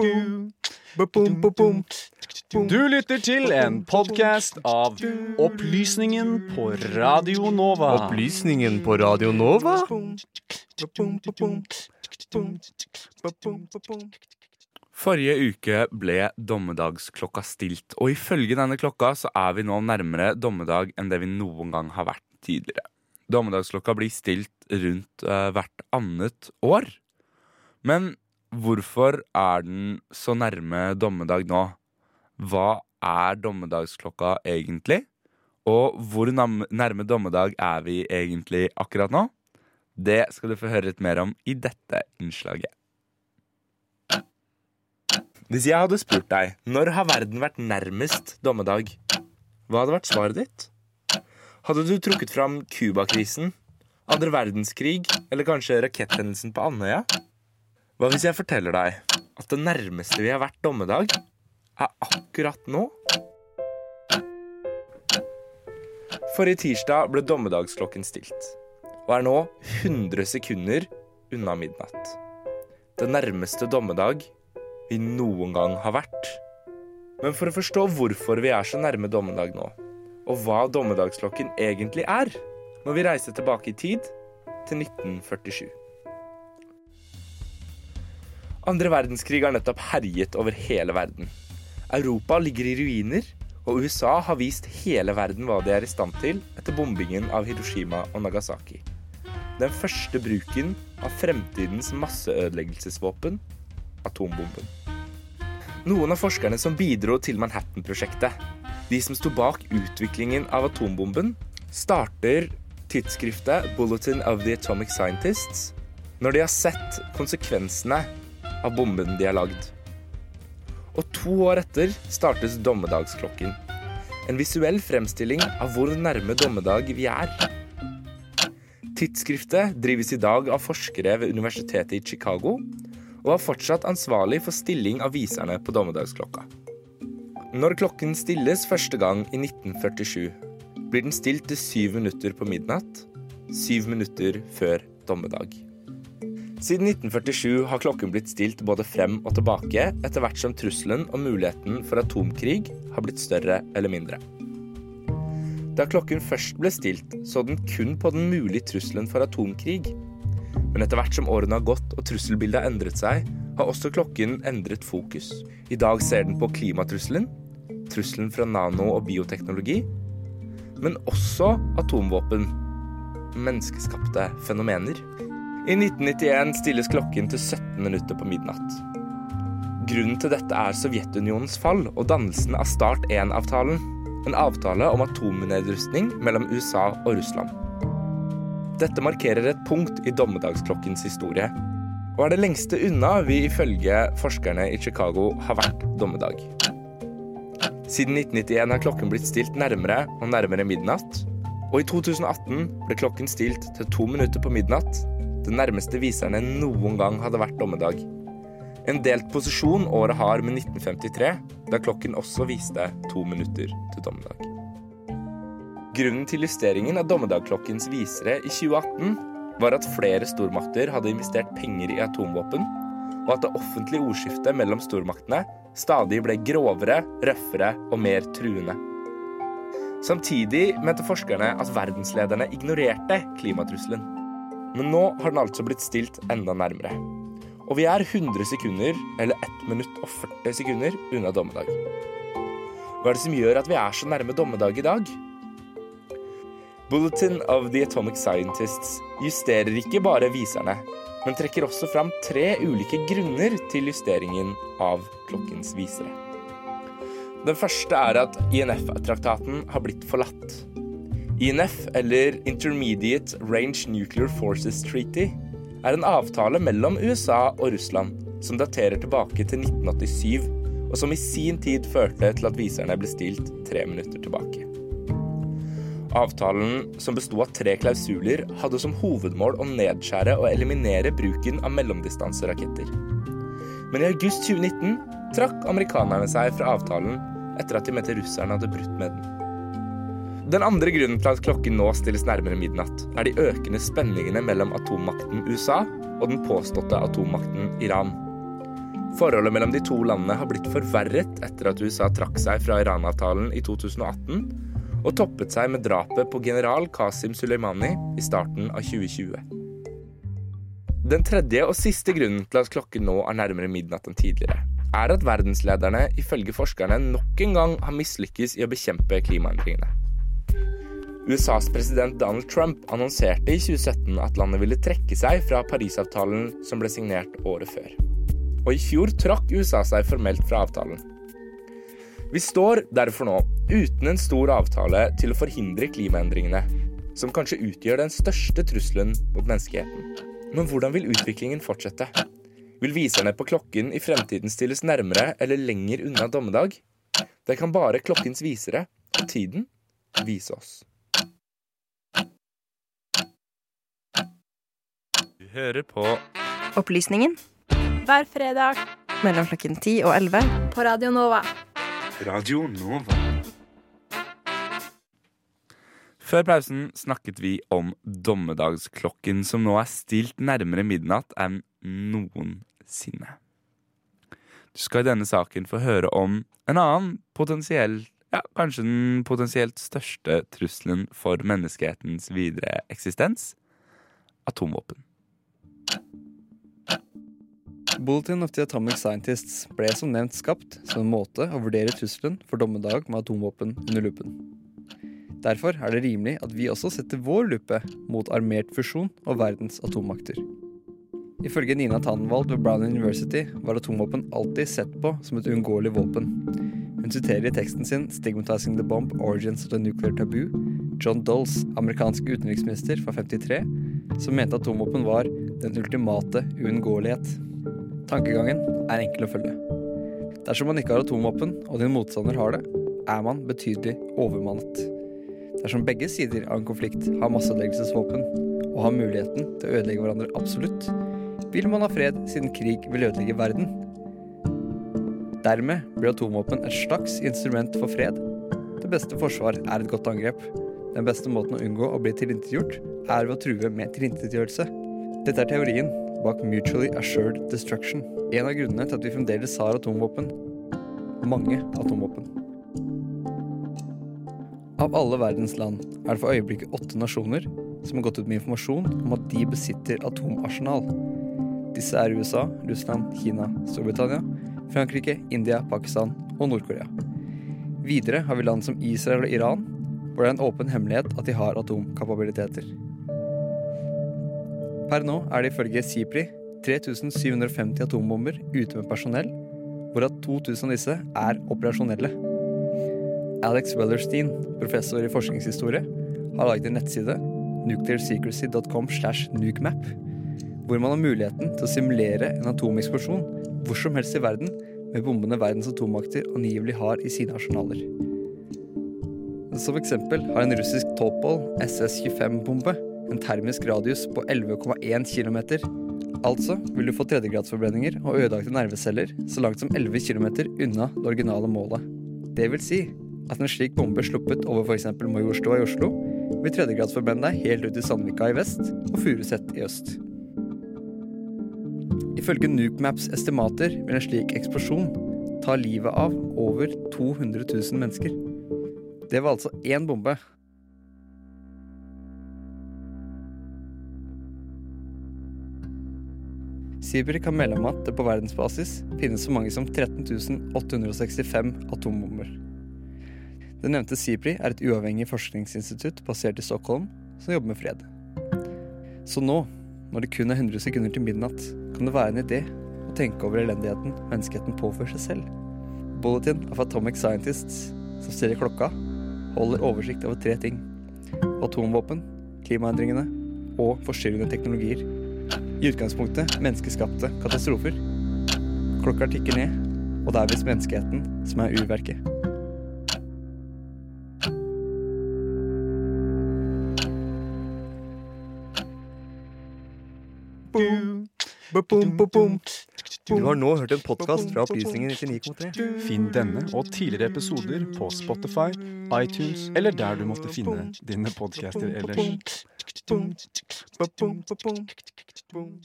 Du lytter til en podkast av Opplysningen på Radio Nova. Opplysningen på Radio Nova? Forrige uke ble dommedagsklokka stilt, og ifølge denne klokka så er vi nå nærmere dommedag enn det vi noen gang har vært tidligere. Dommedagsklokka blir stilt rundt uh, hvert annet år. Men hvorfor er den så nærme dommedag nå? Hva er dommedagsklokka egentlig? Og hvor nærme dommedag er vi egentlig akkurat nå? Det skal du få høre litt mer om i dette innslaget. Hvis jeg hadde spurt deg når har verden vært nærmest dommedag, hva hadde vært svaret ditt? Hadde du trukket fram Cuba-krisen, andre verdenskrig eller kanskje raketthendelsen på Andøya? Hva hvis jeg forteller deg at det nærmeste vi har vært dommedag, er akkurat nå? Forrige tirsdag ble dommedagsklokken stilt, og er nå 100 sekunder unna midnatt. Det nærmeste dommedag vi noen gang har vært. Men for å forstå hvorfor vi er så nærme dommedag nå, og hva dommedagsklokken egentlig er, må vi reise tilbake i tid til 1947. Andre verdenskrig har nettopp herjet over hele verden. Europa ligger i ruiner, og USA har vist hele verden hva de er i stand til etter bombingen av Hiroshima og Nagasaki. Den første bruken av fremtidens masseødeleggelsesvåpen atombomben. Noen av forskerne som bidro til Manhattan-prosjektet, de som sto bak utviklingen av atombomben, starter tidsskriftet Bulletin of the Atomic Scientists når de har sett konsekvensene av bomben de har lagd. Og to år etter startes dommedagsklokken. En visuell fremstilling av hvor nærme dommedag vi er. Tidsskriftet drives i dag av forskere ved Universitetet i Chicago og er fortsatt ansvarlig for stilling av viserne på dommedagsklokka. Når klokken stilles første gang i 1947, blir den stilt til syv minutter på midnatt, syv minutter før dommedag. Siden 1947 har klokken blitt stilt både frem og tilbake etter hvert som trusselen og muligheten for atomkrig har blitt større eller mindre. Da klokken først ble stilt, så den kun på den mulige trusselen for atomkrig, men etter hvert som årene har gått og trusselbildet har endret seg, har også klokken endret fokus. I dag ser den på klimatrusselen, trusselen fra nano- og bioteknologi, men også atomvåpen. Menneskeskapte fenomener. I 1991 stilles klokken til 17 minutter på midnatt. Grunnen til dette er Sovjetunionens fall og dannelsen av Start 1-avtalen. En avtale om atomnedrustning mellom USA og Russland. Dette markerer et punkt i dommedagsklokkens historie, og er det lengste unna vi ifølge forskerne i Chicago har vært dommedag. Siden 1991 har klokken blitt stilt nærmere og nærmere midnatt, og i 2018 ble klokken stilt til to minutter på midnatt, det nærmeste viserne noen gang hadde vært dommedag. En delt posisjon året har med 1953, da klokken også viste to minutter til dommedag. Grunnen til justeringen av dommedagklokkens visere i 2018 var at flere stormakter hadde investert penger i atomvåpen, og at det offentlige ordskiftet mellom stormaktene stadig ble grovere, røffere og mer truende. Samtidig mente forskerne at verdenslederne ignorerte klimatrusselen. Men nå har den altså blitt stilt enda nærmere. Og vi er 100 sekunder, eller 1 minutt og 40 sekunder, unna dommedag. Hva er det som gjør at vi er så nærme dommedag i dag? Bulletin of the Atomic Scientists justerer ikke bare viserne, men trekker også fram tre ulike grunner til justeringen av klokkens visere. Den første er at INF-traktaten har blitt forlatt. INF, eller Intermediate Range Nuclear Forces Treaty, er en avtale mellom USA og Russland som daterer tilbake til 1987, og som i sin tid førte til at viserne ble stilt tre minutter tilbake. Avtalen, som besto av tre klausuler, hadde som hovedmål å nedskjære og eliminere bruken av mellomdistanseraketter. Men i august 2019 trakk amerikanerne seg fra avtalen etter at de mente russerne hadde brutt med den. Den andre grunnen til at klokken nå stilles nærmere midnatt, er de økende spenningene mellom atommakten USA og den påståtte atommakten Iran. Forholdet mellom de to landene har blitt forverret etter at USA trakk seg fra Iran-avtalen i 2018, og toppet seg med drapet på general Qasim Soleimani i starten av 2020. Den tredje og siste grunnen til at klokken nå er nærmere midnatt enn tidligere, er at verdenslederne ifølge forskerne nok en gang har mislykkes i å bekjempe klimaendringene. USAs president Donald Trump annonserte i 2017 at landet ville trekke seg fra Parisavtalen som ble signert året før. Og i fjor trakk USA seg formelt fra avtalen. Vi står derfor nå uten en stor avtale til å forhindre klimaendringene, som kanskje utgjør den største trusselen mot menneskeheten. Men hvordan vil utviklingen fortsette? Vil viserne på klokken i fremtiden stilles nærmere eller lenger unna dommedag? Det kan bare klokkens visere og tiden vise oss. Hører på Opplysningen hver fredag mellom klokken 10 og 11 på Radio Nova. Radio Nova. Før pausen snakket vi om dommedagsklokken, som nå er stilt nærmere midnatt enn noensinne. Du skal i denne saken få høre om en annen potensiell ja, kanskje den potensielt største trusselen for menneskehetens videre eksistens atomvåpen. Bulletin of the Atomic Scientists ble som nevnt skapt som en måte å vurdere trusselen for dommedag med atomvåpen under lupen. Derfor er det rimelig at vi også setter vår lupe mot armert fusjon og verdens atommakter. Ifølge Nina Tannenwald ved Brown University var atomvåpen alltid sett på som et uunngåelig våpen. Hun siterer i teksten sin 'Stigmatizing the Bomb Origins of the Nuclear Taboo' John Dolls, amerikansk utenriksminister fra 53, som mente atomvåpen var den ultimate uunngåelighet. Tankegangen er enkel å følge. Dersom man ikke har atomvåpen, og din motstander har det, er man betydelig overmannet. Dersom begge sider av en konflikt har masseødeleggelsesvåpen og har muligheten til å ødelegge hverandre absolutt, vil man ha fred siden krig vil ødelegge verden. Dermed blir atomvåpen et slags instrument for fred. Det beste forsvar er et godt angrep. Den beste måten å unngå å bli tilintetgjort, er ved å true med tilintetgjørelse. Dette er teorien bak Mutually Assured Destruction. En av grunnene til at vi fremdeles har atomvåpen. Mange atomvåpen. Av alle verdens land er det for øyeblikket åtte nasjoner som har gått ut med informasjon om at de besitter atomarsenal. Disse er USA, Russland, Kina, Storbritannia, Frankrike, India, Pakistan og Nord-Korea. Videre har vi land som Israel og Iran, hvor det er en åpen hemmelighet at de har atomkapabiliteter. Per nå er det ifølge SIPRI 3750 atombomber ute med personell, hvorav 2000 av disse er operasjonelle. Alex Wellerstein, professor i forskningshistorie, har laget en nettside, nuclearsecrecy.com slash nukemap, hvor man har muligheten til å simulere en atomeksplosjon hvor som helst i verden med bombene verdens atommakter angivelig har i sine arsenaler. Som eksempel har en russisk Topol SS-25-bombe en termisk radius på 11,1 km. Altså vil du få tredjegradsforbrenninger og ødelagte nerveceller så langt som 11 km unna det originale målet. Det vil si at en slik bombe sluppet over f.eks. Majorstua i Oslo vil tredjegradsforbrenne deg helt ut i Sandvika i vest og Furuset i øst. Ifølge Nukemaps estimater vil en slik eksplosjon ta livet av over 200 000 mennesker. Det var altså én bombe Sibir kan melde om at det på verdensbasis finnes så mange som 13 865 atombomber. Det nevnte SIPRI er et uavhengig forskningsinstitutt basert i Stockholm som jobber med fred. Så nå, når det kun er 100 sekunder til midnatt, kan det være en idé å tenke over elendigheten menneskeheten påfører seg selv. Bulletin of Atomic Scientists, som stiller klokka, holder oversikt over tre ting. Atomvåpen, klimaendringene og forstyrrende teknologier. I utgangspunktet menneskeskapte katastrofer. Klokka tikker ned, og det er visst menneskeheten som er urverket. Du har nå hørt en podkast fra Opplysningen 99,3. Finn denne og tidligere episoder på Spotify, iTunes eller der du måtte finne dine podcaster ellers. Boom.